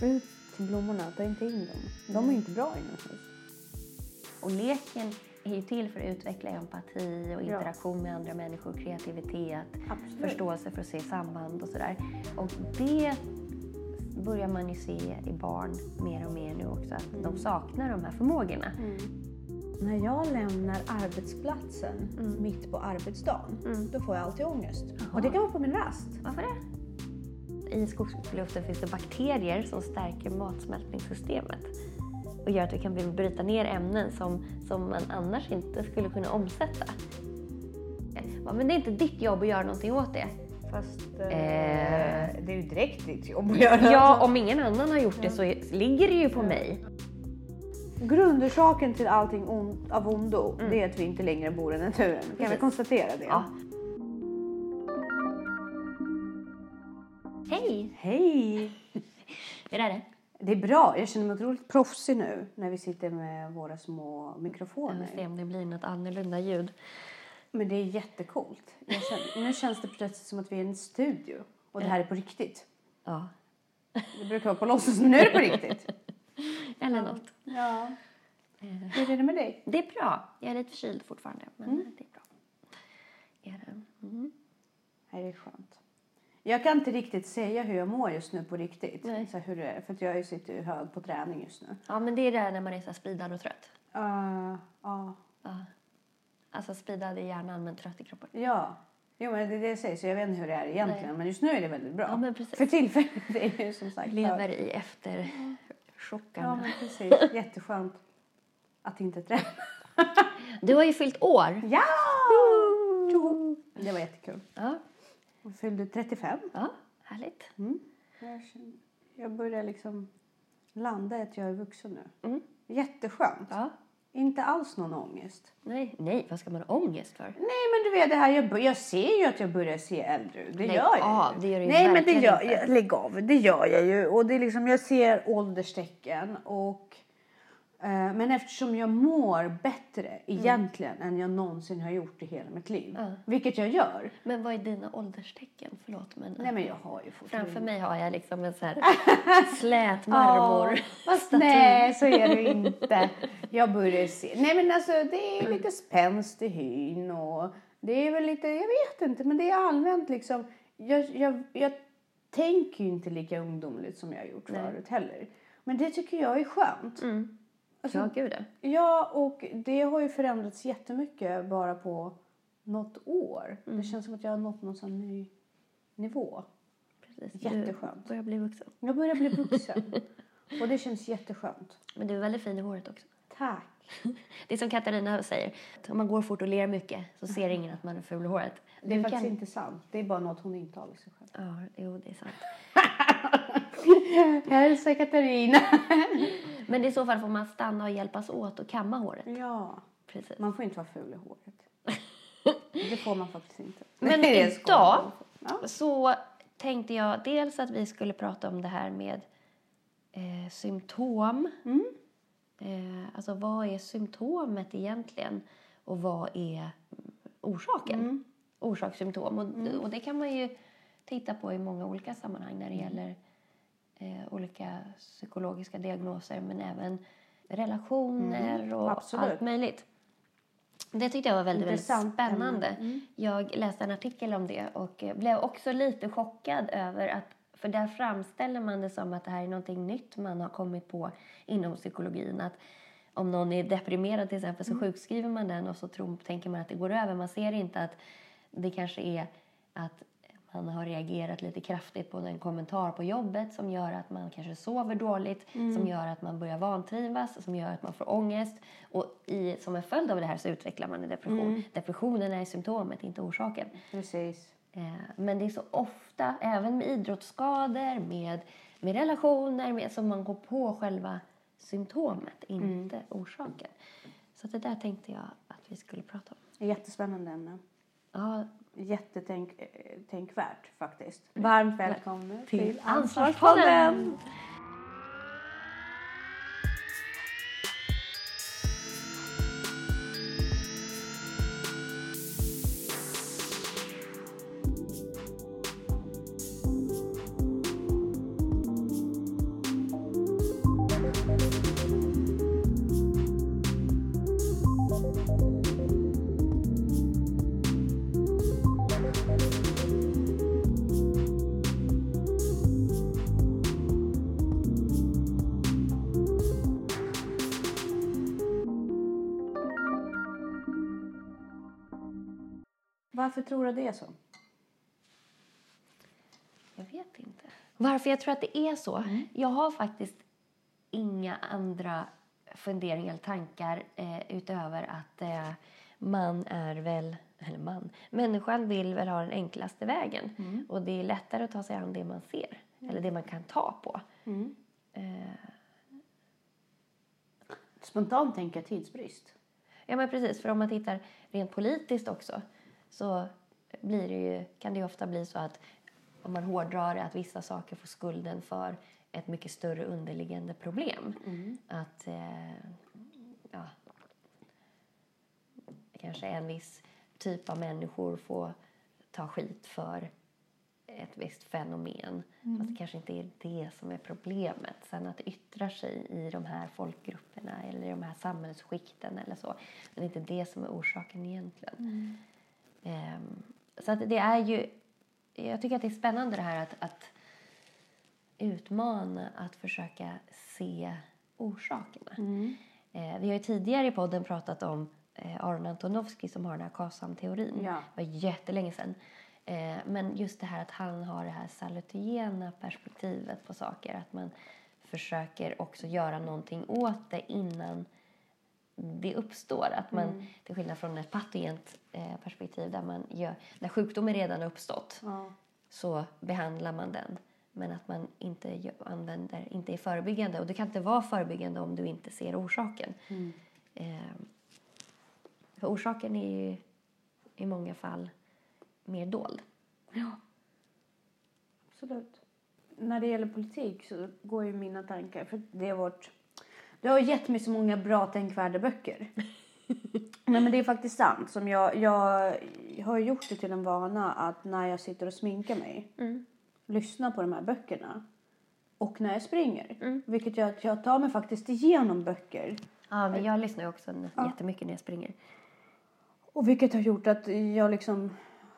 frö till blommorna, ta inte in dem. De är inte bra inomhus. Och leken är ju till för att utveckla empati och interaktion med andra människor, kreativitet, Absolut. förståelse för att se samband och sådär. Och det börjar man ju se i barn mer och mer nu också, att de saknar de här förmågorna. När jag lämnar arbetsplatsen mitt på arbetsdagen, då får jag alltid ångest. Och det kan vara på min rast. Varför det? I skogsluften finns det bakterier som stärker matsmältningssystemet och gör att vi kan bryta ner ämnen som, som man annars inte skulle kunna omsätta. Men det är inte ditt jobb att göra någonting åt det. Fast Eh. det är ju direkt ditt jobb att göra. Ja, om ingen annan har gjort det så ligger det ju på mig. Grundorsaken till allting ont, av ondo, det är att vi inte längre bor i naturen. Kan vi konstatera det? Ja. Hej! Hej! Hur är det? Det är bra. Jag känner mig otroligt proffsig nu när vi sitter med våra små Jag mikrofoner. se om det blir något annorlunda ljud. Men det är jättecoolt. Jag känner, nu känns det plötsligt som att vi är i en studio och det här är på riktigt. Ja, Det brukar vara på låtsas, men nu är det på riktigt. eller något. Ja. Hur är det med dig? Det är bra. Jag är lite förkyld fortfarande, men det är bra. Är det? Mm. Det är skönt. Jag kan inte riktigt säga hur jag mår just nu på riktigt. Nej. Så här, hur det är, för att jag sitter ju hög på träning just nu. Ja, men det är det när man är så här speedad och trött. Uh, ja. Ja. Alltså speedad i hjärnan men trött i kroppen. Ja. Jo, men det är det jag säger, så jag vet inte hur det är egentligen. Nej. Men just nu är det väldigt bra. Ja, men precis. För tillfället är det ju som sagt Lever hög. i Ja, efterchockarna. men precis. Jätteskönt att inte träna. Du har ju fyllt år. Ja! Det var jättekul. Ja, Jag fyllde 35. ja härligt. Jag, känner, jag börjar liksom landa i att jag är vuxen nu. Mm. Jätteskönt. Ja. Inte alls någon ångest. Nej, nej, vad ska man ha ångest för? Nej men du vet det här, jag, jag ser ju att jag börjar se äldre ut. Det Lägg gör jag av, ju. det gör du Nej men det gör inte. jag, lägg av, det gör jag ju. Och det är liksom, jag ser ålderstecken och men eftersom jag mår bättre egentligen än jag någonsin har gjort i hela mitt liv. Ja. Vilket jag gör. Men vad är dina ålderstecken? Förlåt men... Nej men jag har ju fortfarande... Framför mig har jag liksom en så här slät marmor. Fast nej, så är det inte. Jag börjar se. Nej, men alltså det är lite spänst i hyn och det är väl lite, jag vet inte, men det är allmänt liksom. Jag, jag, jag tänker ju inte lika ungdomligt som jag har gjort Nej. förut heller. Men det tycker jag är skönt. Mm. Alltså, Ja, gud ja. Och det har ju förändrats jättemycket bara på något år. Mm. Det känns som att jag har nått någon sån ny nivå. Precis. Jätteskönt. Du börjar bli vuxen. Jag börjar bli vuxen och det känns jätteskönt. Men du är väldigt fin i håret också. Tack. Det är som Katarina säger, om man går fort och ler mycket så ser ingen att man är ful i håret. Det är Du faktiskt kan- inte sant. Det är bara något hon intalar sig själv. Ja, jo, det är sant. Hälsa Katarina. Men i så fall får man stanna och hjälpas åt och kamma håret. ja, Precis. man får inte vara ful i håret. Det får man faktiskt inte. Men idag. Ja. så tänkte jag dels att vi skulle prata om det här med eh, symptom. Mm. Eh, alltså vad är symptomet egentligen och vad är mm, orsaken? Mm. Orsakssymptom. Och, och det kan man ju titta på i många olika sammanhang när det Mm. gäller eh, olika psykologiska diagnoser men även relationer och Mm. absolut. allt möjligt. Det tyckte jag var väldigt, väldigt spännande. Mm. Jag läste en artikel om det och eh, blev också lite chockad över att för där framställer man det som att det här är någonting nytt man har kommit på inom psykologin. Att om någon är deprimerad till exempel så sjukskriver man den och så tror, tänker man att det går över. Man ser inte att det kanske är att man har reagerat lite kraftigt på en kommentar på jobbet som gör att man kanske sover dåligt, som gör att man börjar vantrivas, som gör att man får ångest. Och i, som en följd av det här så utvecklar man en depression. Depressionen är symptomet, inte orsaken. Precis. Eh, Men det är så ofta, även med idrottsskador, med, med relationer, med, som man går på själva symptomet, inte orsaken. Så det där tänkte jag att vi skulle prata om. Jättespännande ämne. Ja, Jättetänkvärt faktiskt. Varmt välkomna till, till Ansvarspodden. Varför tror du det är så? Jag vet inte. Varför jag tror att det är så? Jag har faktiskt inga andra funderingar eller tankar eh, utöver att eh, man är väl, eller man, människan vill väl ha den enklaste vägen. Och det är lättare att ta sig an det man ser, eller det man kan ta på. Eh, Spontant tänker jag tidsbrist. Ja, men precis. För om man tittar rent politiskt också så blir det ju, kan det ofta bli så att om man hårdrar det, att vissa saker får skulden för ett mycket större underliggande problem. Att eh, ja, kanske en viss typ av människor får ta skit för ett visst fenomen. Fast det kanske inte är det som är problemet. Sen att det yttrar sig i de här folkgrupperna eller i de här samhällsskikten eller så. Men det är inte det som är orsaken egentligen. Ehm, så att det är ju... Jag tycker att det är spännande det här att, att utmana, att försöka se orsakerna. Eh, vi har ju tidigare i podden pratat om eh, Aron Antonovsky som har den här KASAM-teorin. Ja. Det var jättelänge sedan. Eh, men just det här att han har det här salutogena perspektivet på saker. Att man försöker också göra någonting åt det innan det uppstår. Att man, Till skillnad från ett patogent eh, perspektiv där man gör, när sjukdomen redan har uppstått Ja. så behandlar man den. Men att man inte använder, inte är förebyggande. Och det kan inte vara förebyggande om du inte ser orsaken. Eh, för orsaken är ju i många fall mer dold. Absolut. När det gäller politik så går ju mina tankar, för det är vårt... Du har gett mig så många bra tänkvärda böcker. Nej men det är faktiskt sant. Som jag, jag har gjort det till en vana att när jag sitter och sminkar mig lyssna på de här böckerna. Och när jag springer. Vilket gör att jag tar mig faktiskt igenom böcker. Ja, men jag lyssnar ju också n- jättemycket när jag springer. Och vilket har gjort att jag liksom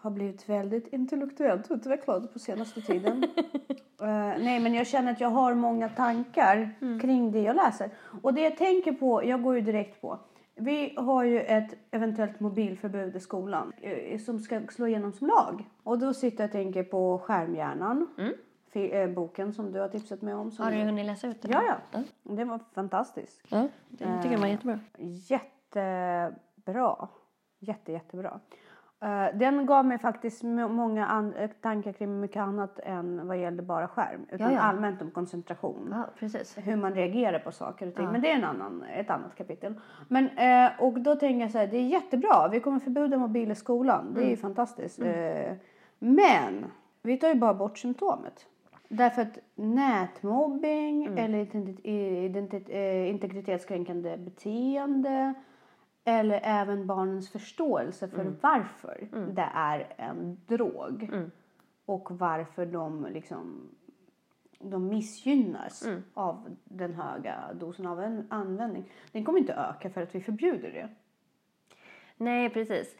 har blivit väldigt intellektuellt utvecklad på senaste tiden. Eh, nej, men jag känner att jag har många tankar kring det jag läser. Och det jag tänker på, jag går ju direkt på. Vi har ju ett eventuellt mobilförbud i skolan eh, som ska slå igenom som lag. Och då sitter jag och tänker på Skärmhjärnan. Fi- eh, boken som du har tipsat mig om. Som Har du hunnit läsa ut den? Ja, ja. Det var fantastiskt. ja det tycker jag var jättebra. Jättebra. Jätte, jättebra. Eh, den gav mig faktiskt må- många eh, tankar kring mycket annat än vad gällde bara skärm. Utan Ja, ja. allmänt om koncentration. Ja, precis. Hur man reagerar på saker och ting. Men det är en annan, ett annat kapitel. Men, eh, och då tänker jag så här, det är jättebra. Vi kommer förbjuda mobil i skolan. Det är ju fantastiskt. Eh, men vi tar ju bara bort symptomet. Därför att nätmobbing eller identi- eh, integritetskränkande beteende eller även barnens förståelse för varför det är en drog. Och varför de liksom de missgynnas av den höga dosen av en användning. Den kommer inte öka för att vi förbjuder det. Nej, precis.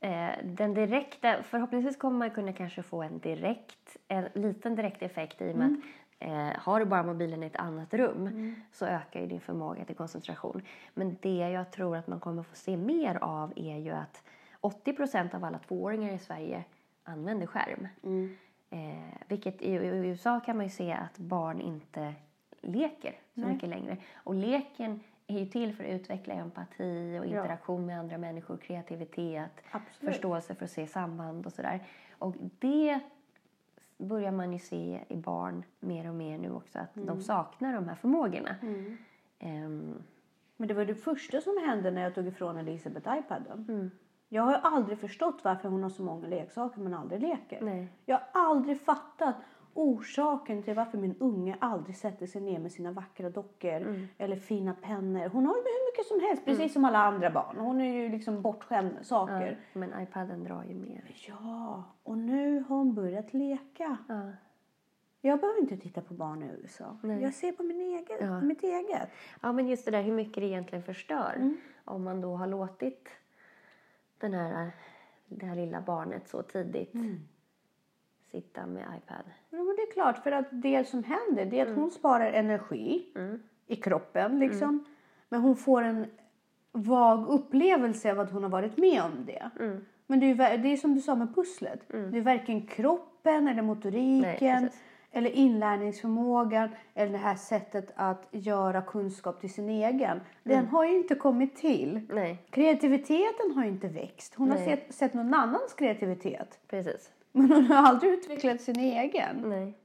Eh, den direkta, förhoppningsvis kommer man kunna kanske få en direkt, en liten direkt effekt i och med att eh, har du bara mobilen i ett annat rum så ökar ju din förmåga till koncentration. Men det jag tror att man kommer få se mer av är ju att 80 procent av alla tvååringar i Sverige använder skärm. Eh, vilket i, i USA kan man ju se att barn inte leker så mycket längre. Och leken är ju till för att utveckla empati och interaktion med andra människor, kreativitet, Absolut. förståelse för att se samband och sådär. Och det börjar man ju se i barn mer och mer nu också, att de saknar de här förmågorna. Ehm, Men det var det första som hände när jag tog ifrån Elisabeth iPaden. Mm. Jag har aldrig förstått varför hon har så många leksaker men aldrig leker. Nej. Jag har aldrig fattat orsaken till varför min unge aldrig sätter sig ner med sina vackra dockor Mm. eller fina pennor. Hon har ju hur mycket som helst, precis som alla andra barn. Hon är ju liksom bortskämd med saker. men iPaden drar ju mer. Ja, och nu har hon börjat leka. Ja. Jag behöver inte titta på barn i USA. Nej. Jag ser på min egen, Ja. mitt eget. Ja, men just det där hur mycket det egentligen förstör. Mm. Om man då har låtit den här, det här lilla barnet så tidigt Mm. Sitta med iPad. Ja, men det är klart, för att det som händer det är att hon sparar energi i kroppen liksom. Men hon får en vag upplevelse av att hon har varit med om det. Men Men det är, det är som du sa med pusslet. Det är varken kroppen eller motoriken Mm. precis. eller inlärningsförmågan eller det här sättet att göra kunskap till sin egen. Den Mm. har ju inte kommit till. Nej, Kreativiteten har ju inte växt. Hon har Nej. sett, sett någon annans kreativitet. precis. Men hon har aldrig utvecklat sin egen. Nej.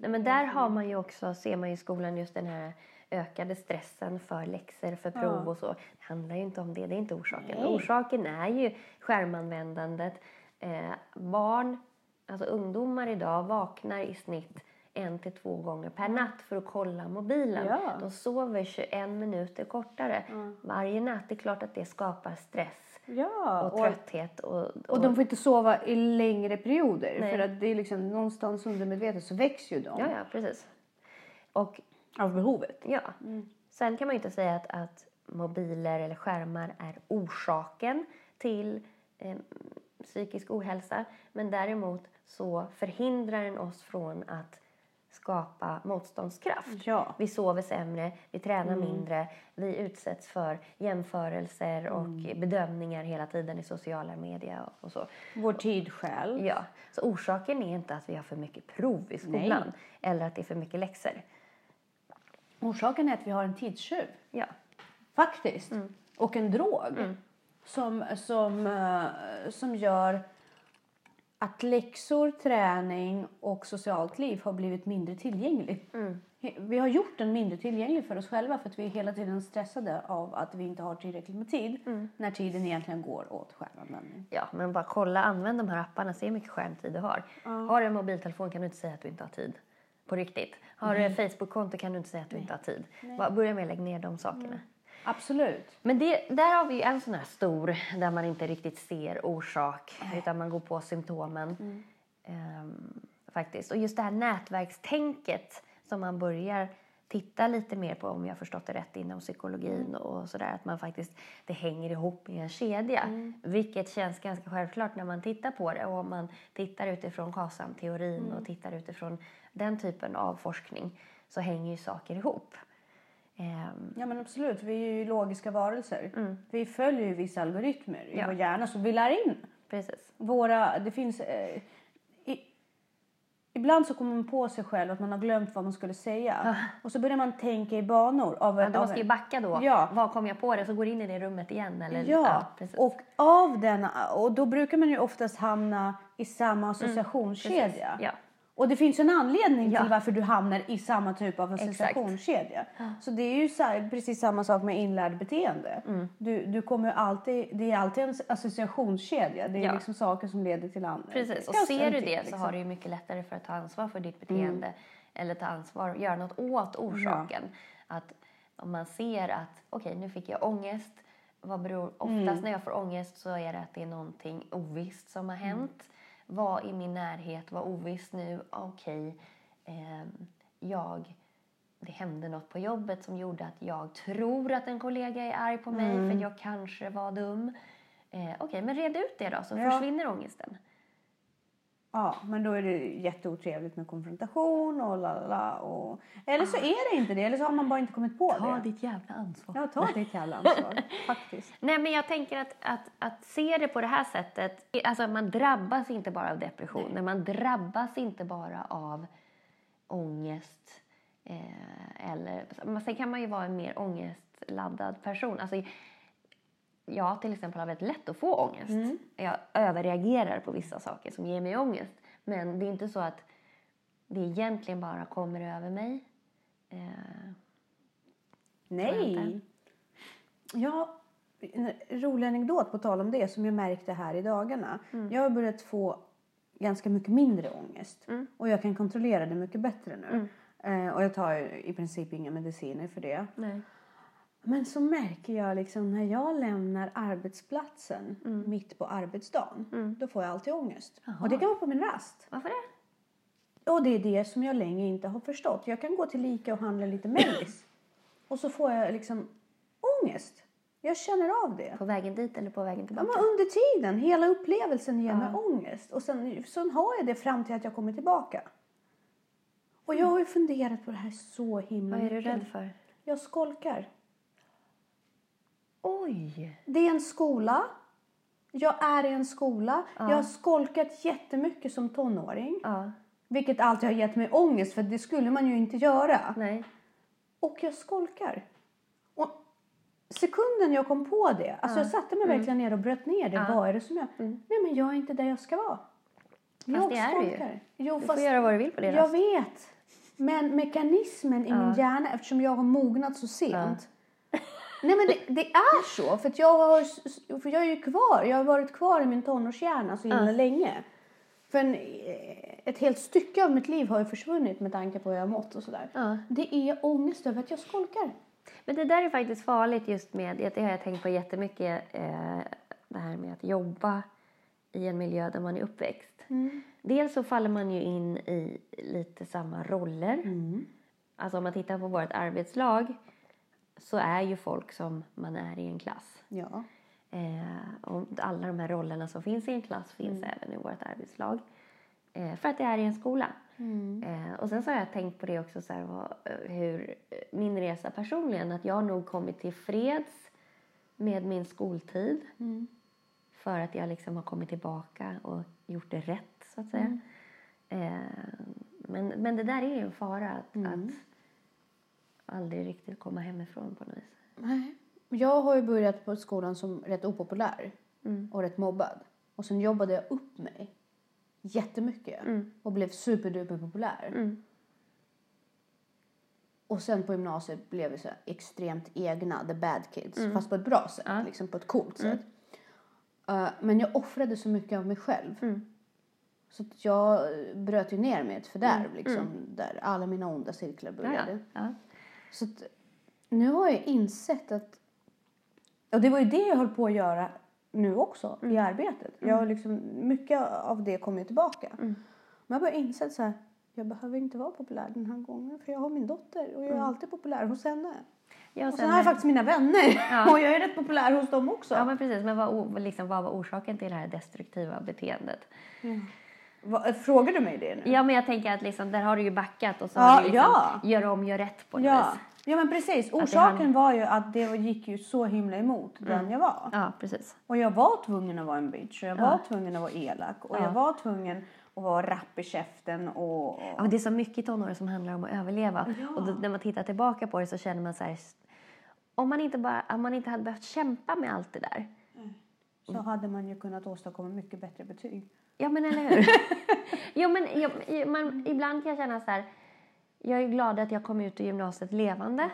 Nej, men där har man ju också, ser man ju i skolan just den här ökade stressen för läxor, för prov Ja. och så. Det handlar ju inte om det, det är inte orsaken. Nej. Orsaken är ju skärmanvändandet. Eh, barn, alltså ungdomar idag vaknar i snitt en till två gånger per natt för att kolla mobilen. Ja. De sover 21 minuter kortare varje natt. Det är klart att det skapar stress Ja, och och, trötthet. Och, och de får inte sova i längre perioder. Nej. För att det är liksom någonstans undermedvetet så växer ju de Ja, ja, precis. Och av behovet. Ja. Sen kan man ju inte säga att, att mobiler eller skärmar är orsaken till eh, psykisk ohälsa. Men däremot så förhindrar den oss från att skapa motståndskraft. Ja. Vi sover sämre, vi tränar mindre, vi utsätts för jämförelser och bedömningar hela tiden i sociala medier och så. Vår tid själv. Ja, så orsaken är inte att vi har för mycket prov i skolan eller att det är för mycket läxor. Orsaken är att vi har en tidstjuv. Ja, Faktiskt. Och en drog. Som, som, eh, som gör att läxor, träning och socialt liv har blivit mindre tillgängligt. He- Vi har gjort den mindre tillgänglig för oss själva för att vi är hela tiden stressade av att vi inte har tillräckligt med tid. När tiden egentligen går åt skärmanvändning. Ja, men bara kolla, använd de här apparna, se hur mycket skärmtid du har. Har du en mobiltelefon kan du inte säga att du inte har tid. På riktigt. Har du ett Facebook-konto kan du inte säga att du inte har tid. Bara börja med att lägga ner de sakerna. Absolut. Men det, där har vi en sån här stor där man inte riktigt ser orsak utan man går på symptomen. Ehm, faktiskt. Och just det här nätverkstänket som man börjar titta lite mer på om jag förstått det rätt inom psykologin och sådär att man faktiskt det hänger ihop i en kedja. Vilket känns ganska självklart när man tittar på det och om man tittar utifrån KASAM-teorin och tittar utifrån den typen av forskning så hänger ju saker ihop. Ehm, Ja men absolut, vi är ju logiska varelser. Vi följer ju vissa algoritmer i Ja. vår hjärna som vi lär in. precis. Våra, det finns... Eh, i, ibland så kommer man på sig själv att man har glömt vad man skulle säga. Och så börjar man tänka i banor. Av, Ja, du av- måste ju backa då. Ja. Vad kom jag på det? Så går in i det rummet igen. Eller, Ja, precis. och av denna, och då brukar man ju oftast hamna i samma associationskedja. precis. Ja. Och det finns en anledning Ja. till varför du hamnar i samma typ av associationskedja. Så det är ju så precis samma sak med inlärd beteende. Mm. Du, du kommer alltid, det är alltid en associationskedja. Det är Ja. liksom saker som leder till andra. Precis, och Ja, ser du det så liksom. har du ju mycket lättare för att ta ansvar för ditt beteende eller ta ansvar, göra något åt orsaken. Att om man ser att okej, nu fick jag ångest. Vad beror, oftast när jag får ångest så är det att det är någonting ovisst som har hänt. Vad i min närhet var ovisst nu? Okej, ehm, jag det hände något på jobbet som gjorde att jag tror att en kollega är arg på mig för att jag kanske var dum. Eh, Okej, men red ut det då så Ja. försvinner ångesten. Ja, men då är det jätteotrevligt med konfrontation och la la la. Och... Eller så är det inte det, eller så har man bara inte kommit på Ta det. ditt jävla ansvar. Ja, ta ditt jävla ansvar. faktiskt. Nej, men jag tänker att, att, att se det på det här sättet. Alltså man drabbas inte bara av depression. Man drabbas inte bara av ångest. Eh, eller, men sen kan man ju vara en mer ångestladdad person. Alltså, jag till exempel har väldigt lätt att få ångest. Jag överreagerar på vissa saker som ger mig ångest. Men det är inte så att det egentligen bara kommer över mig. Eh, Nej. Ja, en rolig anekdot på tal om det som jag märkte här i dagarna. Jag har börjat få ganska mycket mindre ångest. Och jag kan kontrollera det mycket bättre nu. Eh, och jag tar i princip inga mediciner för det. nej. Men så märker jag liksom när jag lämnar arbetsplatsen mitt på arbetsdagen. Då får jag alltid ångest. Och det kan vara på min rast. Varför det? Och det är det som jag länge inte har förstått. Jag kan gå till Ica och handla lite mellis. och så får jag liksom ångest. Jag känner av det. På vägen dit eller på vägen Ja, tillbaka? men under tiden, hela upplevelsen ger mig ångest. Och sen, sen har jag det fram till att jag kommer tillbaka. Och jag har ju funderat på det här så himla Vad är du mycket. rädd för? Jag skolkar. Oj! Det är en skola Jag är i en skola. Jag har skolkat jättemycket som tonåring. Ja. Vilket alltid har gett mig ångest för det skulle man ju inte göra. Nej. Och jag skolkar. Och sekunden jag kom på det, alltså jag satte mig verkligen ner och bröt ner det. Mm. Ja. Vad är det som jag... Nej men jag är inte där jag ska vara. jag det är du ju. Jo, Du fast får göra vad du vill på det. jag vet. Men mekanismen i Ja. min hjärna, eftersom jag har mognat så sent. Nej men det, det är så, för, att jag har, för jag är ju kvar. Jag har varit kvar i min tonårshjärna så himla länge. För en, ett helt stycke av mitt liv har ju försvunnit med tanke på hur jag har mått och sådär. Ja. Det är ångest över att jag skolkar. Men det där är faktiskt farligt just med, det har jag tänkt på jättemycket, eh, det här med att jobba i en miljö där man är uppväxt. Dels så faller man ju in i lite samma roller. Alltså om man tittar på vårt arbetslag så är ju folk som man är i en klass. Ja. Eh, och alla de här rollerna som finns i en klass finns även i vårt arbetslag. Eh, för att det är i en skola. Eh, och sen så har jag tänkt på det också, så här, vad, eh, hur eh, min resa personligen, att jag har nog kommit till freds med min skoltid. För att jag liksom har kommit tillbaka och gjort det rätt, så att säga. Eh, men, men det där är ju en fara, att, att aldrig riktigt komma hemifrån på något vis. Nej. Jag har ju börjat på skolan som rätt opopulär och rätt mobbad. Och sen jobbade jag upp mig jättemycket och blev superduper populär. Och sen på gymnasiet blev vi så extremt egna, the bad kids. Fast på ett bra sätt, liksom på ett coolt sätt. Uh, men jag offrade så mycket av mig själv. Så att jag bröt ju ner mig i ett fördärv, liksom, där alla mina onda cirklar började. Ja. Så att, nu har jag insett att... Och det var ju det jag höll på att göra nu också i arbetet. Jag har liksom, mycket av det kommer ju tillbaka. Men jag insett så här, jag behöver inte vara populär den här gången för jag har min dotter och jag är alltid populär hos henne. Ja, Och sen sen har jag faktiskt mina vänner Ja. och jag är rätt populär hos dem också. Ja, men precis. Men vad, liksom, vad var orsaken till det här destruktiva beteendet? Va, frågar du mig det nu? Ja, men jag tänker att liksom, där har du ju backat och så Ja, har du liksom, ja. gör om, gör rätt på något Ja. vis. ja, men precis. Orsaken hand- var ju att det gick ju så himla emot den jag var. Ja, precis. Och jag var tvungen att vara en bitch och jag Ja. var tvungen att vara elak och Ja. jag var tvungen att vara rapp i käften och... och... Ja, det är så mycket i tonåren som handlar om att överleva. Ja. Och då, när man tittar tillbaka på det så känner man så här... Om man inte, bara, om man inte hade behövt kämpa med allt det där. Så hade man ju kunnat åstadkomma mycket bättre betyg. Ja, men eller hur? jo, men jag, man, ibland kan jag känna så här... Jag är glad att jag kom ut ur gymnasiet levande.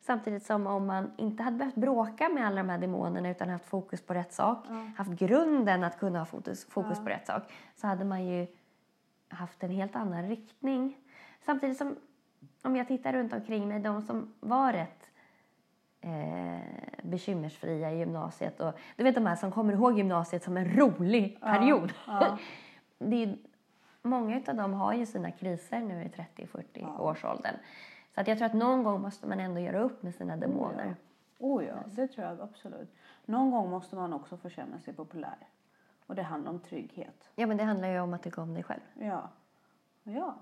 Samtidigt som om man inte hade behövt bråka med alla de här demonerna utan haft fokus på rätt sak, haft grunden att kunna ha fokus, fokus på rätt sak, så hade man ju haft en helt annan riktning. Samtidigt som, om jag tittar runt omkring mig, de som var rätt eh, bekymmersfria i gymnasiet och du vet de här som kommer ihåg gymnasiet som en rolig period. ja. det är, många av dem har ju sina kriser nu i 30-40 årsåldern. Så att jag tror att någon gång måste man ändå göra upp med sina demoner. Oh ja, det tror jag absolut. Någon gång måste man också få känna sig populär. Och det handlar om trygghet. Ja, men det handlar ju om att tycka om dig själv. Ja. Ja.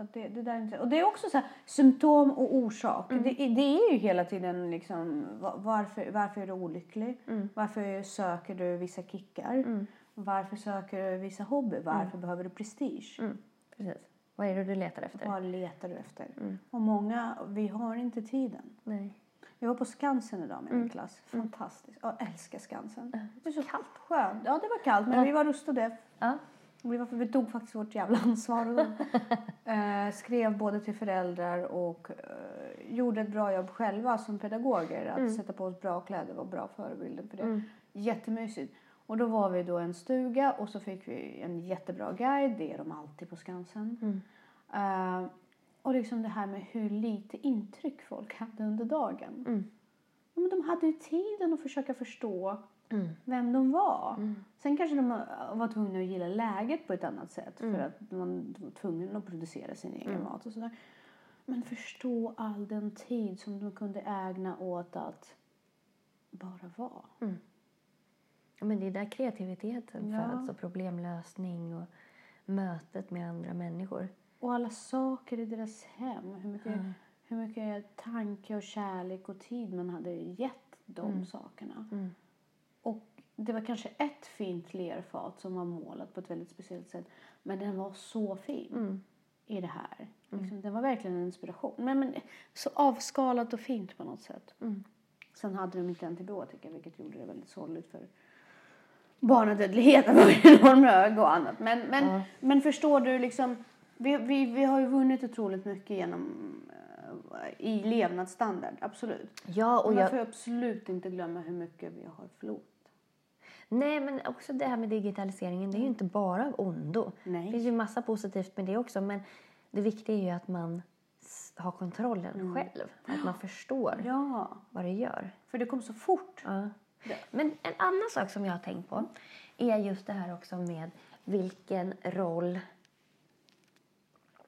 Så det, det där är inte... Och det är också så här, symptom och orsak. Det, det är ju hela tiden liksom, va- varför, varför är du olycklig? Varför söker du vissa kickar? Varför söker du vissa hobby? Varför behöver du prestige? Mm, precis. Vad är det du letar efter? Vad letar du efter? Och många, vi har inte tiden. Nej. Jag var på Skansen idag med min klass. Fantastiskt. Jag älskar Skansen. Det är så kallt. Skönt. Ja, det var kallt men vi var rustade. Ja. Vi, var, vi tog faktiskt vårt jävla ansvar. Eh, skrev både till föräldrar och eh, gjorde ett bra jobb själva som pedagoger. Att sätta på oss bra kläder var bra förebilder för det. Jättemysigt. Och då var vi då en stuga och så fick vi en jättebra guide. Det är de alltid på Skansen. Eh, och liksom det här med hur lite intryck folk hade under dagen. Ja, men de hade ju tiden att försöka förstå vem de var. Sen kanske de var tvungna att gilla läget på ett annat sätt för att man var tvungen att producera sin egen mat och sådär. Men förstå all den tid som de kunde ägna åt att bara vara. Ja, men det är där kreativiteten Ja. föds och problemlösning och mötet med andra människor. Och alla saker i deras hem. Hur mycket, hur mycket tanke och kärlek och tid man hade gett de sakerna. Och det var kanske ett fint lerfat som var målat på ett väldigt speciellt sätt. Men den var så fin Mm. i det här. Liksom, den var verkligen en inspiration. Men, men så avskalat och fint på något sätt. Mm. Sen hade de inte antibiotika vilket gjorde det väldigt sorgligt för barnadödligheten var enormt hög och annat. Men, men, Ja. men förstår du liksom, vi, vi, vi har ju vunnit otroligt mycket genom eh, i levnadsstandard, absolut. Ja, och man jag, får absolut inte glömma hur mycket vi har förlorat. Nej, men också det här med digitaliseringen, det är ju inte bara av ondo. Nej. Det finns ju massa positivt med det också, men det viktiga är ju att man har kontrollen själv. Att man förstår Ja, vad det gör. för det kom så fort. Ja. Men en annan sak som jag har tänkt på är just det här också med vilken roll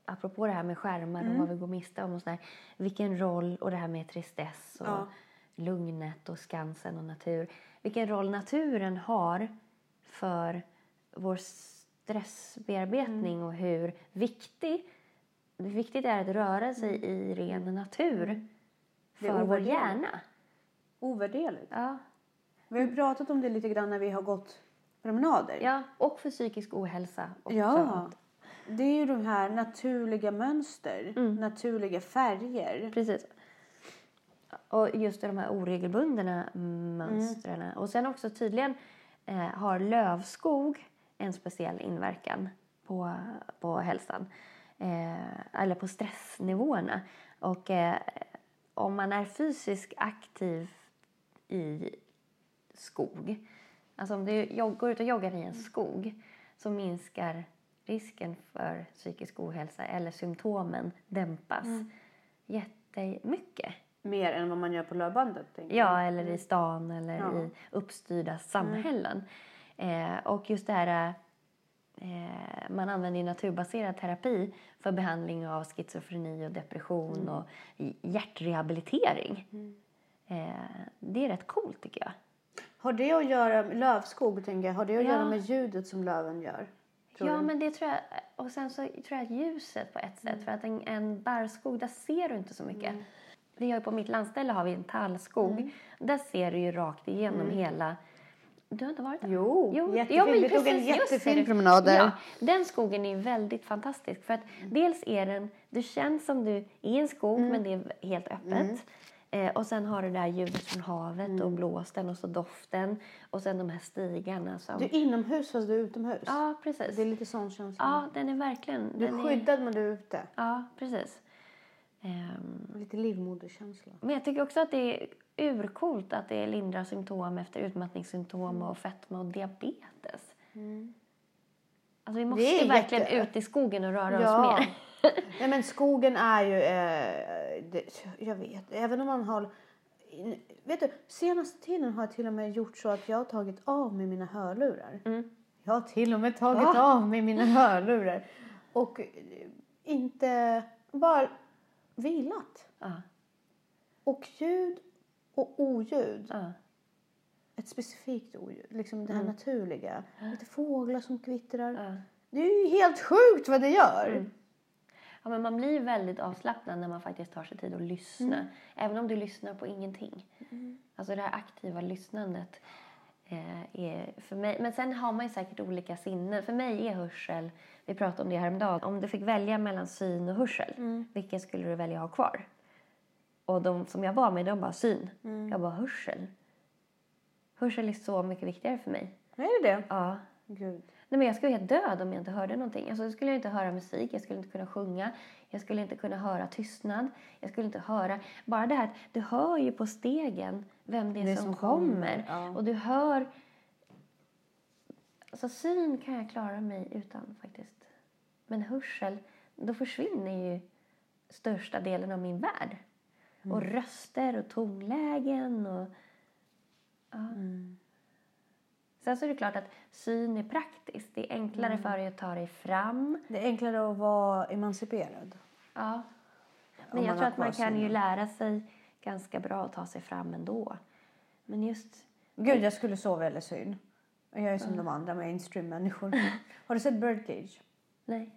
apropå det här med skärmar Mm. och vad vi går miste om och sådär. Vilken roll, och det här med tristess och Ja. Lugnet och Skansen och natur. Vilken roll naturen har för vår stressbearbetning Mm. och hur viktig, viktigt det är att röra sig i ren natur Mm. För vår hjärna. Ovärderligt. Ja. Vi har ju pratat om det lite grann när vi har gått promenader. ja, och för psykisk ohälsa också. Ja. Det är ju de här naturliga mönster, Mm. naturliga färger. Precis. Och just de här oregelbundna mönstren. Och sen också tydligen eh, har lövskog en speciell inverkan på, på hälsan. Eh, eller på stressnivåerna. Och eh, om man är fysiskt aktiv i skog. Alltså om du går ut och joggar i en skog så minskar risken för psykisk ohälsa eller symptomen dämpas jättemycket. Mer än vad man gör på löpbandet. tänker Ja, eller i stan eller Ja. i uppstyrda samhällen. Eh, och just det här... Eh, man använder ju naturbaserad terapi för behandling av schizofreni och depression och i- hjärtrehabilitering. Eh, det är rätt coolt tycker jag. Har det att göra med lövskog, tänker jag, har det att Ja. göra med ljudet som löven gör? Ja, du? men det tror jag. Och sen så tror jag att ljuset på ett sätt. För att en, en barrskog, där ser du inte så mycket. Vi har på mitt landställe har vi en tallskog. Där ser du ju rakt igenom hela... Du har inte varit där? Jo, Jo, jättefin. ja, vi tog en jättefin promenad där. Ja, den skogen är väldigt fantastisk. För att dels är den, du känns som du är i en skog Mm. men det är helt öppet. Eh, och sen har du det där ljudet från havet Mm. och blåsten och så doften. Och sen de här stigarna som... Du är inomhus fast du är utomhus. Ja, precis. Det är lite sån känsla. Ja, den är verkligen... du är skyddad men du är ute. Ja, precis. Ehm, Lite livmoderkänsla. men jag tycker också att det är urcoolt att det lindrar symptom efter utmattningssymptom Mm. och fetma och diabetes. Alltså vi måste är verkligen jätte- ut i skogen och röra oss Ja. mer. Nej men skogen är ju, eh, det, jag vet, även om man har Vet du, senaste tiden har jag till och med gjort så att jag har tagit av mig mina hörlurar. Mm. Jag har till och med tagit Va? av mig mina hörlurar. Och inte, bara vilat. Ja, Och ljud och oljud. ja. Ett specifikt oljud. Liksom det här naturliga. Lite fåglar som kvittrar. Mm. Det är ju helt sjukt vad det gör. Mm. Ja, men man blir väldigt avslappnad när man faktiskt tar sig tid att lyssna. Även om du lyssnar på ingenting. Alltså det här aktiva lyssnandet. Eh, är för mig, men sen har man ju säkert olika sinnen. För mig är hörsel, vi pratade om det häromdagen. Om du fick välja mellan syn och hörsel, vilken skulle du välja att ha kvar? Och de som jag var med, de bara syn. Jag bara hörsel. Hörsel är så mycket viktigare för mig. Är det det? Ja. Gud. Nej, men jag skulle vara helt död om jag inte hörde någonting. Alltså, jag skulle inte höra musik, jag skulle inte kunna sjunga, jag skulle inte kunna höra tystnad. Jag skulle inte höra... Bara det här att du hör ju på stegen vem det är Det som, som kommer. ja. Och du hör... Alltså syn kan jag klara mig utan faktiskt. Men hörsel, då försvinner ju största delen av min värld. Mm. Och röster och tonlägen och... Ja. Mm. Sen så är det klart att syn är praktiskt. Det är enklare Mm. för dig att ta dig fram. Det är enklare att vara emanciperad. Ja. Men jag tror att man kan ju lära sig ganska bra att ta sig fram ändå. Men just... Gud, jag skulle så välja syn. Och Jag är som de andra mainstream-människor. Har du sett Birdcage? Nej.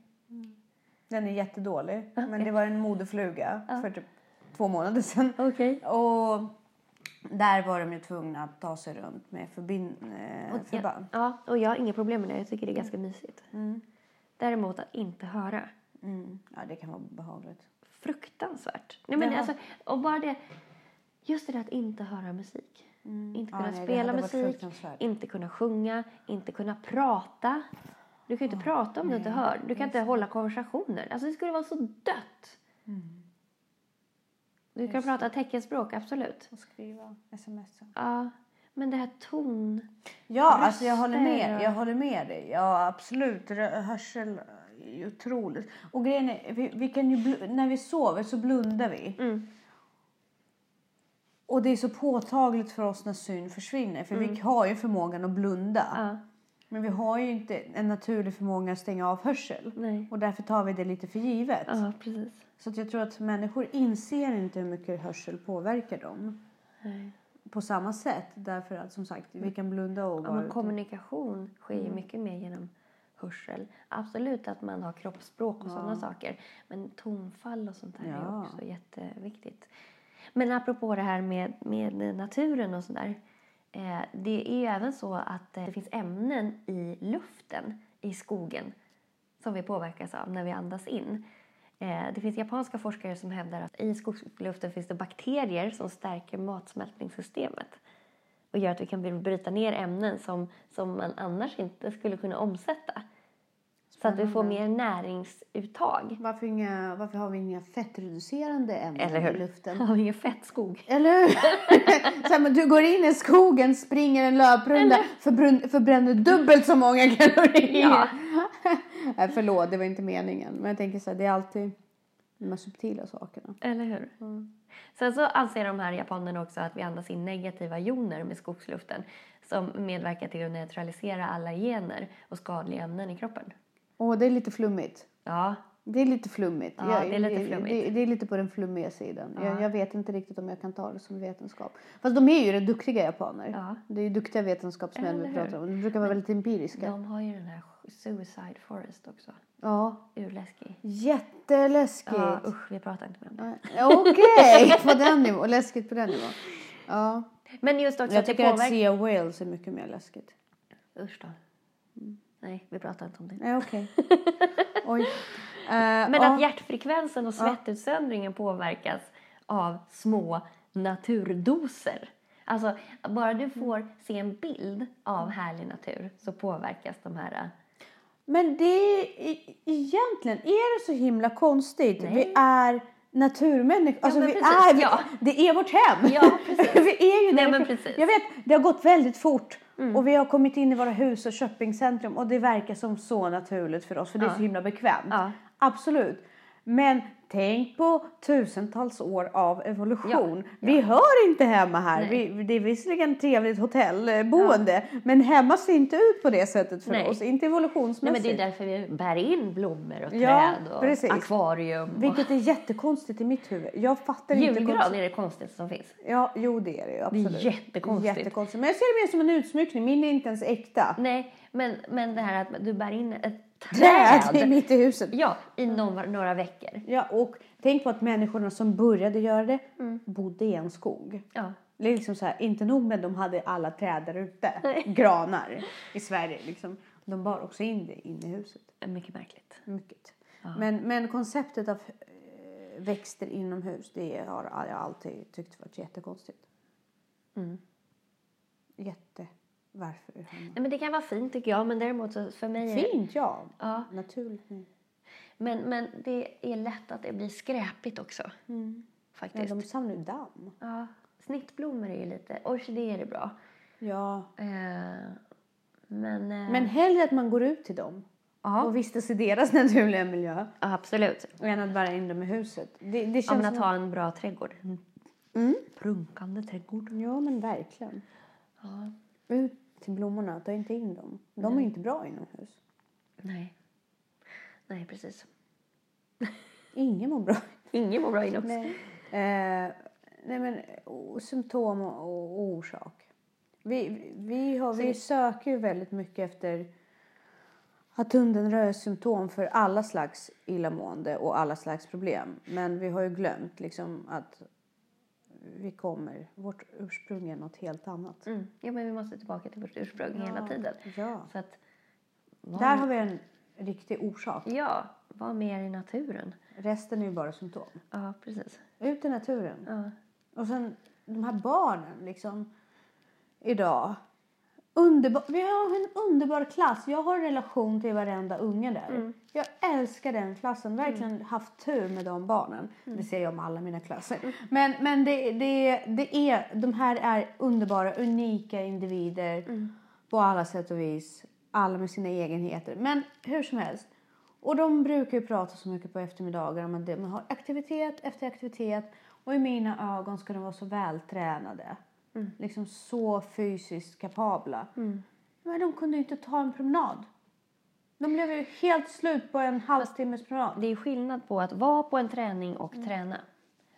Den är jättedålig. Men det var en modefluga Ja. för typ två månader sedan. Okej. Och Där var de ju tvungna att ta sig runt med förbind, eh, förband. Ja, och jag har inga problem med det. Jag tycker det är ganska mysigt. Däremot att inte höra. Mm. Ja, det kan vara behagligt. Fruktansvärt. Nej, men Jaha. alltså, och bara det, just det där att inte höra musik. Inte Mm. Ja, kunna nej, det spela musik, inte kunna sjunga, inte kunna prata. Du kan ju inte prata om du inte hör. Du kan inte hålla konversationer. Alltså det skulle vara så dött. Mm. Du kan prata teckenspråk, absolut. Och skriva sms. Ja, men det här ton... Ja, alltså jag håller Röster med. Jag håller med dig. Ja, absolut. Hörsel är otroligt. Och grejen är, vi, vi kan ju när vi sover så blundar vi. Mm. Och det är så påtagligt för oss när syn försvinner. För vi har ju förmågan att blunda. Ja, Men vi har ju inte en naturlig förmåga att stänga av hörsel. nej. Och därför tar vi det lite för givet. Ja, precis. Så att jag tror att människor inser inte hur mycket hörsel påverkar dem. Nej. På samma sätt. Därför att som sagt, vi kan blunda och Ja, vara ute. kommunikation sker Mm. ju mycket mer genom hörsel. Absolut att man har kroppsspråk och sådana saker. Men tonfall och sånt här är Ja. också jätteviktigt. Men apropå det här med, med naturen och sådär. Eh, det är ju även så att eh, det finns ämnen i luften i skogen som vi påverkas av när vi andas in. Eh, det finns japanska forskare som hävdar att i skogsluften finns det bakterier som stärker matsmältningssystemet och gör att vi kan bryta ner ämnen som, som man annars inte skulle kunna omsätta. Så att vi får mer näringsuttag. Varför, inga, varför har vi inga fettreducerande ämnen Eller hur? i luften? Har vi ingen fettskog? Eller hur? så här, men du går in i skogen, springer en löprunda, förbrun- förbränner dubbelt så många kalorier. Ja. Nej, förlåt, det var inte meningen. Men jag tänker så här, det är alltid de här subtila sakerna. Eller hur? Sen så anser de här japanerna också att vi andas in negativa joner med skogsluften som medverkar till att neutralisera alla gener och skadliga ämnen i kroppen. Och det är lite flummigt. Ja, Det är lite flummigt. Ja, det är lite flummigt. Det, det är lite på den flummiga sidan. Ja. Jag, jag vet inte riktigt om jag kan ta det som vetenskap. Fast de är ju rätt duktiga japaner. Ja. Det är ju duktiga vetenskapsmän vi pratar om. De brukar vara väldigt empiriska. de har ju den här Suicide Forest också. Ja. Urläskig. Jätteläskigt. Ja, usch, vi pratar inte mer om det. Okej, på den nivån. Läskigt på den nivån. Ja. Men just också Jag att tycker att påverkar... Sea Wales är mycket mer läskigt. Usch då. Nej, vi pratar inte om det. Nej, okej. Oj. Eh, Men ja. att hjärtfrekvensen och svettutsöndringen påverkas av små naturdoser. Alltså, bara du får se en bild av härlig natur så påverkas de här... äh, Men det är egentligen, är det så himla konstigt? Nej. Vi är naturmänniskor. Alltså, men vi precis, är, vi, ja. Det är vårt hem. Ja, precis. vi är ju Nej, där men uppe. precis. Mm. Jag vet, det har gått väldigt fort. Och vi har kommit in i våra hus och shoppingcentrum och det verkar som så naturligt för oss för det är Ja. så himla bekvämt. Ja. Absolut. Men tänk på tusentals år av evolution. Ja, Vi hör inte hemma här. Vi, det är visserligen trevligt hotellboende men hemma ser inte ut på det sättet för Nej. oss. Inte Nej, men evolutionsmässigt. det är därför vi bär in blommor och Ja, träd och precis. akvarium. Och... Vilket är jättekonstigt i mitt huvud. Jag fattar inte. Julgran är det konstigaste som finns. Ja, jo det är det ju, absolut. jättekonstigt. jättekonstigt. Men jag ser det mer som en utsmyckning. Min är inte ens äkta. Nej, men, men det här att du bär in ett Träd träd. mitt i huset. Ja, i några, några veckor. Ja, och tänk på att människorna som började göra det Mm. bodde i en skog. Ja. Det är liksom så här, inte nog med att de hade alla träd där ute, granar i Sverige. Liksom. De bar också in det in i huset. Mycket märkligt. Mycket. Men, men konceptet av eh, växter inomhus, det har jag alltid tyckt varit jättekonstigt. Mm. Jätte. Varför? Nej, men det kan vara fint tycker jag, men däremot så för mig är Fint, ja. Ja, Naturligt. nej. men, men det är lätt att det blir skräpigt också. Mm. Ja, Faktiskt. de samlar ju damm. Ja, snittblommor är ju lite... Orkidéer är bra. Ja. Eh, men... Eh, Men hellre att man går ut till dem ja, och vistas i deras naturliga miljö absolut. än att bära in dem i huset. Det, det Ja, känns men att som... ha en bra trädgård. Mm. Prunkande trädgård. Ja, men verkligen. Ja, Ut till blommorna, ta inte in dem. De är inte bra inomhus. nej. Nej, precis. Ingen mår bra. Ingen mår bra inomhus. Nej. Eh, nej men symptom och, och orsak. Vi, vi, har, vi söker ju väldigt mycket efter att hunden rör symptom för alla slags illamående och alla slags problem. Men vi har ju glömt liksom att vi kommer. Vårt ursprung är något helt annat. Mm. Ja, men vi måste tillbaka till vårt ursprung hela Ja. tiden. Ja. Så att, var, Där har vi en riktig orsak. Ja, var mer i naturen. Resten är ju bara symptom. Ja, precis. Ut i naturen. Ja. Och sen de här barnen liksom idag. Underbar, vi har en underbar klass. Jag har en relation till varenda unge där. Mm. Jag älskar den klassen. Verkligen haft tur med de barnen. Mm. Det ser jag om alla mina klasser. Men, men det, det, det är, de här är underbara, unika individer Mm. på alla sätt och vis. Alla med sina egenheter. Men hur som helst. Och de brukar ju prata så mycket på eftermiddagar om att man har aktivitet efter aktivitet. Och i mina ögon ska de vara så vältränade. Liksom så fysiskt kapabla. Men de kunde ju inte ta en promenad. De blev ju helt slut på en halvtimmes promenad. Det är skillnad på att vara på en träning och träna.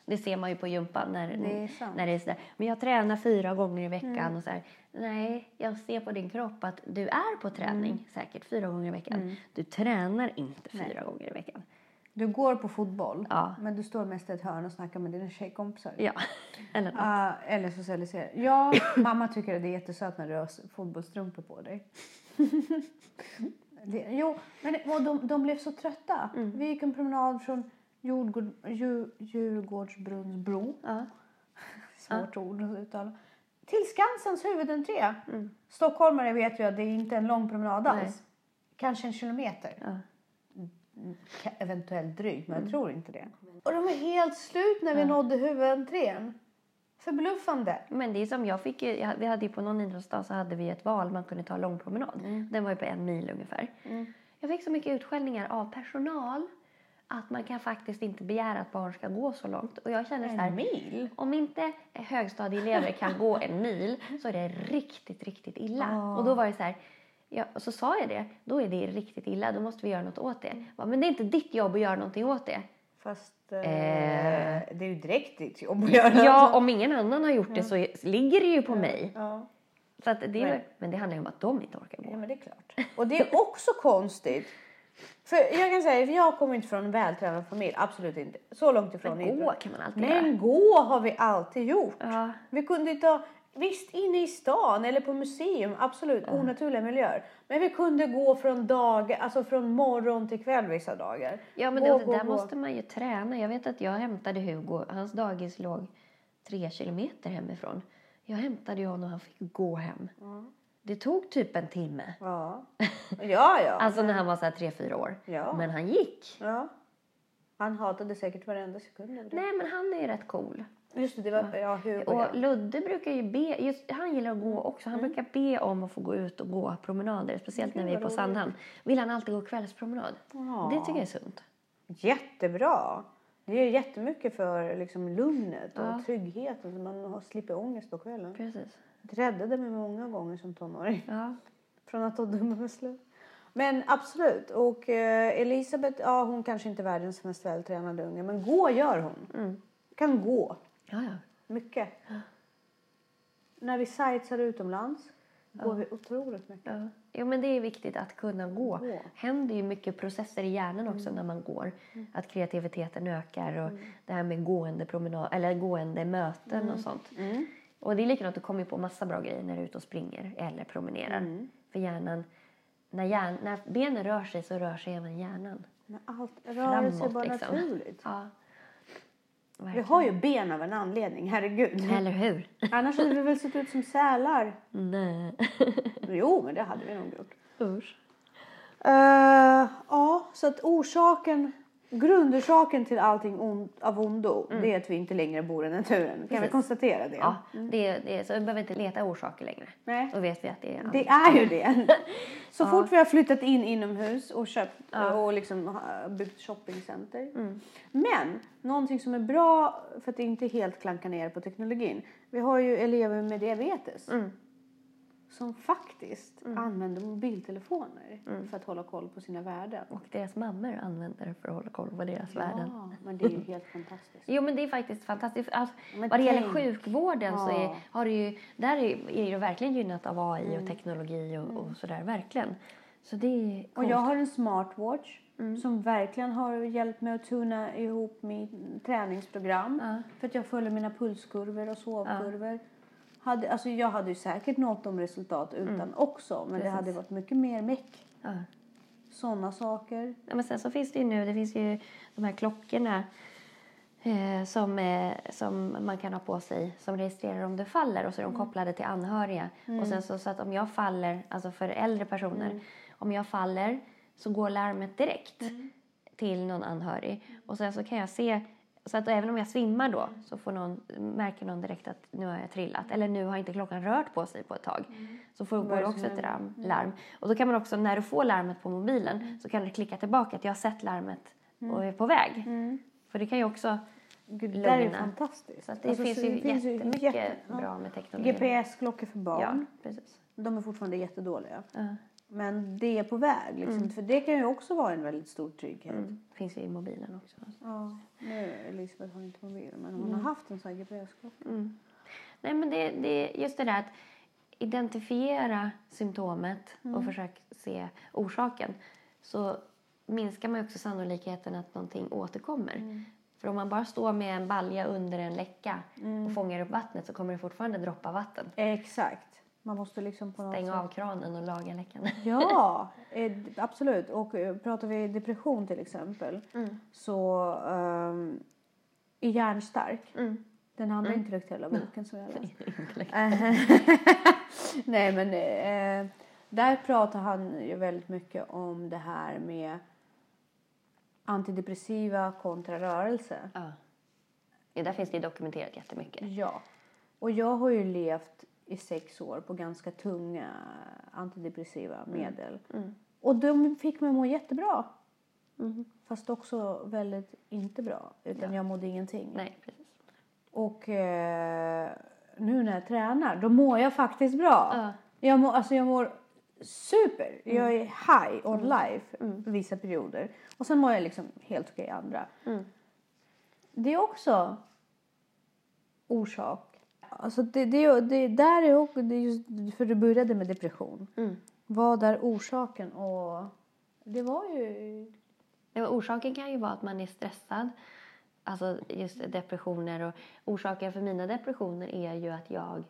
Det ser man ju på gympan när Mm. Det är sant. Mm. när det är sådär. Men jag tränar fyra gånger i veckan och så här. Nej, jag ser på din kropp att du är på träning Mm. säkert fyra gånger i veckan. Du tränar inte fyra gånger i veckan. Du går på fotboll, Ja. men du står mest i ett hörn och snackar med dina tjejkompisar. Ja, eller något. Ah, eller socialiserar. Ja, mamma tycker att det är jättesött när du har fotbollsstrumpor på dig. det, jo, men och de, de blev så trötta. Mm. Vi gick en promenad från Djur, Djurgårdsbrunnsbro. Ja. Svårt ord att uttala. Till Skansens huvudentré. Mm. Stockholmare vet ju att det är inte en lång promenad alls. Nej. Kanske en kilometer. Ja. Eventuellt drygt, men Mm. jag tror inte det. Och de var helt slut när vi nådde huvudentrén. Förbluffande. Men det är som jag fick ju, vi hade ju på någon idrottsdag så hade vi ett val, man kunde ta lång promenad. Mm. Den var ju på en mil ungefär. Jag fick så mycket utskällningar av personal att man kan faktiskt inte begära att barn ska gå så långt. Och jag känner så här, En mil? om inte högstadieelever kan gå en mil så är det riktigt, riktigt illa. Ja. Och då var det så här, ja, och så sa jag det, då är det riktigt illa, då måste vi göra något åt det. Mm. Ja, Men det är inte ditt jobb att göra någonting åt det. Fast eh, Eh. det är ju direkt ditt jobb att göra. Ja, om ingen annan har gjort det så ligger det ju på mig. Ja. Så att det är, väl- men det handlar ju om att de inte orkar gå. ja, men det är klart. Och det är också konstigt. För jag kan säga, för jag kommer inte från en vältränad familj. Absolut inte. Så långt ifrån Men gå kan man alltid göra. Men gå har vi alltid gjort. Ja. Vi kunde inte ha, visst inne i stan eller på museum, absolut onaturliga miljöer. Men vi kunde gå från dag, alltså från morgon till kväll vissa dagar. Ja, men gå, det, gå, där gå. måste man ju träna. Jag vet att jag hämtade Hugo. Hans dagis låg tre kilometer hemifrån. Jag hämtade honom och han fick gå hem. Det tog typ en timme. Ja. ja, ja. Alltså när han var så här tre, fyra år. Ja. Men han gick. ja. Han hatade säkert varenda sekund av det. Nej, men han är ju rätt cool. Just det, det var, ja, Hugo Och. Ludde brukar ju be, just, han gillar att gå också. Han brukar be om att få gå ut och gå promenader. Speciellt när vi är på. Sandhamn. Vill han alltid gå kvällspromenad. Ja. Det tycker jag är sunt. Jättebra. Det gör jättemycket för liksom, lugnet och Ja. tryggheten så man har- slipper ångest på kvällen. Precis. Det räddade mig många gånger som tonåring. Ja. Från att ta dumma beslut. Men absolut. Och eh, Elisabeth, ja hon kanske inte är världens mest vältränade unge. Men gå gör hon. Mm. Kan gå. Ja, ja. Mycket. När vi sightsar utomlands går vi otroligt mycket. Ja. Jo, men det är viktigt att kunna gå. Gå. händer ju mycket processer i hjärnan också när man går. Att kreativiteten ökar och det här med gående, promenad, eller gående möten och sånt. Och det är likadant, du kommer på massa bra grejer när du är ute och springer eller promenerar. För hjärnan, när, hjärn, när benen rör sig så rör sig även hjärnan. Men allt är Framåt, bara liksom. naturligt. Ja. Vi Verkligen. har ju ben av en anledning, herregud. Eller hur? Annars hade vi väl sett ut som sälar. Nej. Jo, men det hade vi nog gjort. Usch. Eh, ja, så att orsaken, grundorsaken till allting on, av ondo, det är att vi inte längre bor i naturen. Kan vi Precis. konstatera det? Ja, det, det, är- så vi behöver inte leta orsaker längre. Nej. Då vet vi att det är Det är ju det. Så fort vi har flyttat in inomhus och köpt och liksom byggt shoppingcenter. Men någonting som är bra för att inte helt klanka ner på teknologin. Vi har ju elever med diabetes. Som faktiskt använder mobiltelefoner för att hålla koll på sina värden. Och deras mammor använder det för att hålla koll på deras värden. Ja, men det är ju helt fantastiskt. Jo men det är faktiskt fantastiskt. Alltså, Men vad det gäller sjukvården så är, Ja. har det ju, där är, är det verkligen gynnat av AI och teknologi och, och sådär verkligen. Så det är Och coolt. jag har en smartwatch Mm. som verkligen har hjälpt mig att tuna ihop mitt träningsprogram. Ja. För att jag följer mina pulskurvor och sovkurvor. Hade, alltså jag hade ju säkert nått de resultat utan också. Men det Precis. hade varit mycket mer meck. Ja. Sådana saker. Ja, men sen så finns det ju nu, det finns ju de här klockorna eh, som, eh, som man kan ha på sig som registrerar om du faller och så är de kopplade till anhöriga. Och sen så, så att om jag faller, alltså för äldre personer, om jag faller så går larmet direkt till någon anhörig. Och sen så kan jag se, så att även om jag svimmar då så får någon, märker någon direkt att nu har jag trillat. Eller nu har inte klockan rört på sig på ett tag. Så får, går det också ett larm, larm. Och då kan man också, när du får larmet på mobilen så kan du klicka tillbaka att jag har sett larmet och är på väg. För det kan ju också Gud, det där är ju lugna. fantastiskt. Så det Alltså, finns så ju jättemycket jätte- ja. bra med teknologi. GPS-klockor för Ja, barn. precis. De är fortfarande jättedåliga. Ja. Men det är på väg. Liksom. För det kan ju också vara en väldigt stor trygghet. Mm. Finns ju i mobilen också. Ja, nu Elisabeth har inte mobil men hon har haft en sån här GPS-klocka. Mm. Nej, men det, det är just det där att identifiera symptomet och försöka se orsaken. Så minskar man också sannolikheten att någonting återkommer. För om man bara står med en balja under en läcka och fångar upp vattnet så kommer det fortfarande droppa vatten. Exakt. Man måste liksom på något Stänga sätt... av kranen och laga läckan. Ja, eh, absolut. Och eh, pratar vi depression till exempel så um, är hjärnstark. Mm. Den andra intellektuella boken som jag läst. Nej men eh, där pratar han ju väldigt mycket om det här med antidepressiva kontra rörelse. Ja. ja, där finns det dokumenterat jättemycket. Ja. Och jag har ju levt i sex år på ganska tunga antidepressiva medel. Mm. Och de fick mig att må jättebra. Mhm. Fast också väldigt inte bra. Utan jag mådde ingenting. Nej, precis. Och eh, nu när jag tränar, då mår jag faktiskt bra. Ja. Jag, mår, alltså jag mår super. Jag är high on life vissa perioder. Och sen mår jag liksom helt okej andra. Mm. Det är också orsak. Alltså det, det, det, där är också, det är just för du började med depression. Mm. Vad är orsaken? Och det var ju... Nej, orsaken kan ju vara att man är stressad. Alltså just depressioner. Och orsaken för mina depressioner är ju att jag...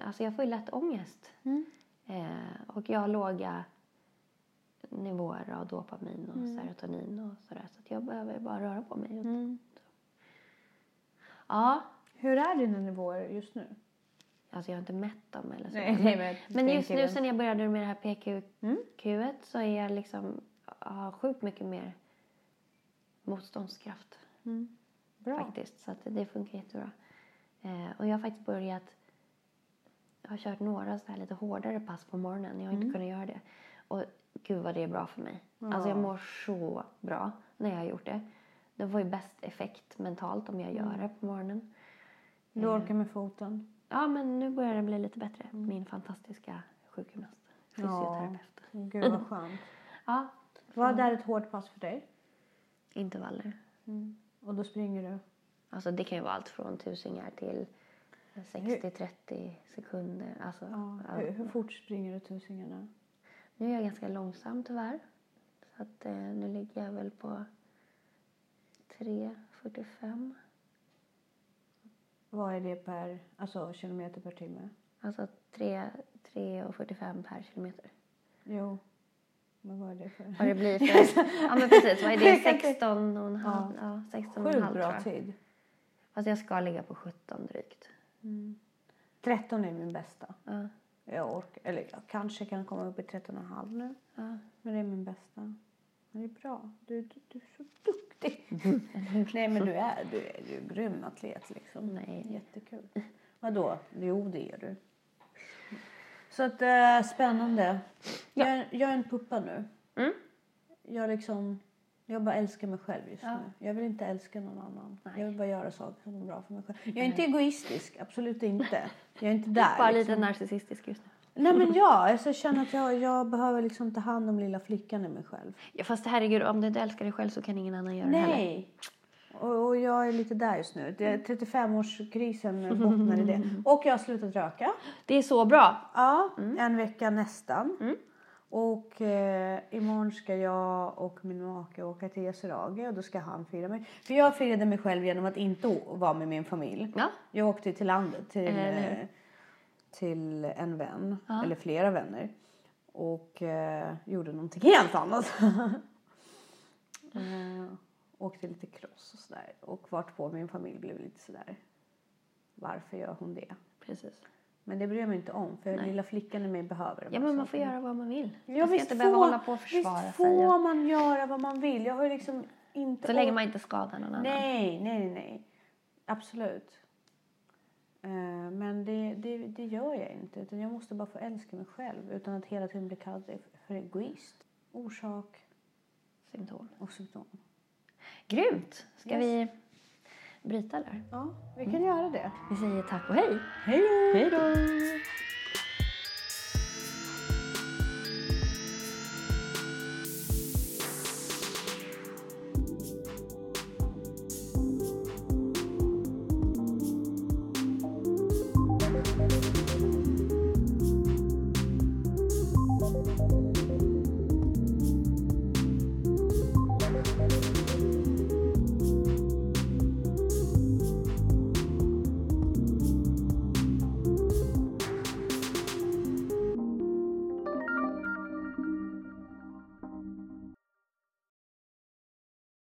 Alltså jag får ju lätt ångest. Eh, och jag har låga nivåer av dopamin och serotonin och sådär. Så att jag behöver bara röra på mig. Ja, Hur är dina nivåer just nu? alltså jag har inte mätt dem eller så. Nej, nej, men men just nu sen jag började med det här PQ Mm. Q1 så är jag liksom, har sjukt mycket mer motståndskraft. Bra. faktiskt. Så att det funkar jättebra. Eh, och jag har faktiskt börjat... Jag har kört några så här lite hårdare pass på morgonen. Jag har inte kunnat göra det. Och gud vad det är bra för mig. Alltså jag mår så bra när jag har gjort det. Det får ju bäst effekt mentalt om jag gör det på morgonen. Du orkar med foten? Ja, men nu börjar det bli lite bättre. Min fantastiska sjukgymnast. Fysioterapeut. Gud vad skönt. Ja, Vad är ett hårt pass för dig? intervaller. Och då springer du? Alltså det kan ju vara allt från tusingar till 60-30 sekunder. Alltså, ja. Hur, hur fort springer du tusingarna? Nu är jag ganska långsam tyvärr. Så att eh, nu ligger jag väl på 3.45. Vad är det per alltså, kilometer per timme? Alltså 3.45 per kilometer. Jo. Men vad är det för? Vad det blir för... ja men precis, vad är det? Jag kan inte- 16 och en halv? Ja, 16 och en halv tror bra jag. tid. Fast jag ska ligga på 17 drygt. 13 är min bästa. Ja, Jag orkar, eller jag kanske kan komma upp i 13,5 nu. ja. Men det är min bästa. Men det är bra. Du, du, du är så duktig. Nej men du är, du är ju en grym atlet liksom. Nej. Jättekul. Vadå? Jo det är du. Så att äh, spännande. Jag, är- jag är en puppa nu. Mm. Jag liksom, jag bara älskar mig själv just Ja. nu. Jag vill inte älska någon annan. Nej. Jag vill bara göra saker som är bra för mig själv. Jag är inte egoistisk, absolut inte. Jag är inte där. Bara liksom. lite narcissistisk just nu. Nej men ja, alltså, jag känner att jag, jag behöver liksom ta hand om lilla flickan i mig själv. Ja, fast herregud, om du inte älskar dig själv så kan ingen annan göra det heller. Nej. Och, och jag är lite där just nu. Det är 35-årskrisen bottnar i det. Och jag har slutat röka. Det är så bra. Ja, en vecka nästan. Och eh, imorgon ska jag och min make åka till Yasuragi och då ska han fira mig. För jag firade mig själv genom att inte vara med min familj. Ja. Jag åkte till landet till, eh, till en vän, Ja. eller flera vänner. Och eh, gjorde någonting helt annat. eh, åkte lite cross och sådär. Och vart på min familj blev lite sådär. Varför gör hon det? Precis. Men det bryr jag mig inte om för Nej. lilla flickan i mig behöver de Ja, men man får göra vad man vill. Ja, man ska inte behöva får- hålla på och försvara visst sig. får man göra vad man vill. Jag har ju liksom inte... Så länge man inte skadar någon annan. Nej, nej, nej. Absolut. Eh, Men det, det, det gör jag inte. Utan jag måste bara få älska mig själv utan att hela tiden bli kallad för egoist. Orsak Symptom. och symptom. Grymt! Ska Yes. vi bryta där? Ja, vi kan göra det. Vi säger tack och hej! Hej då!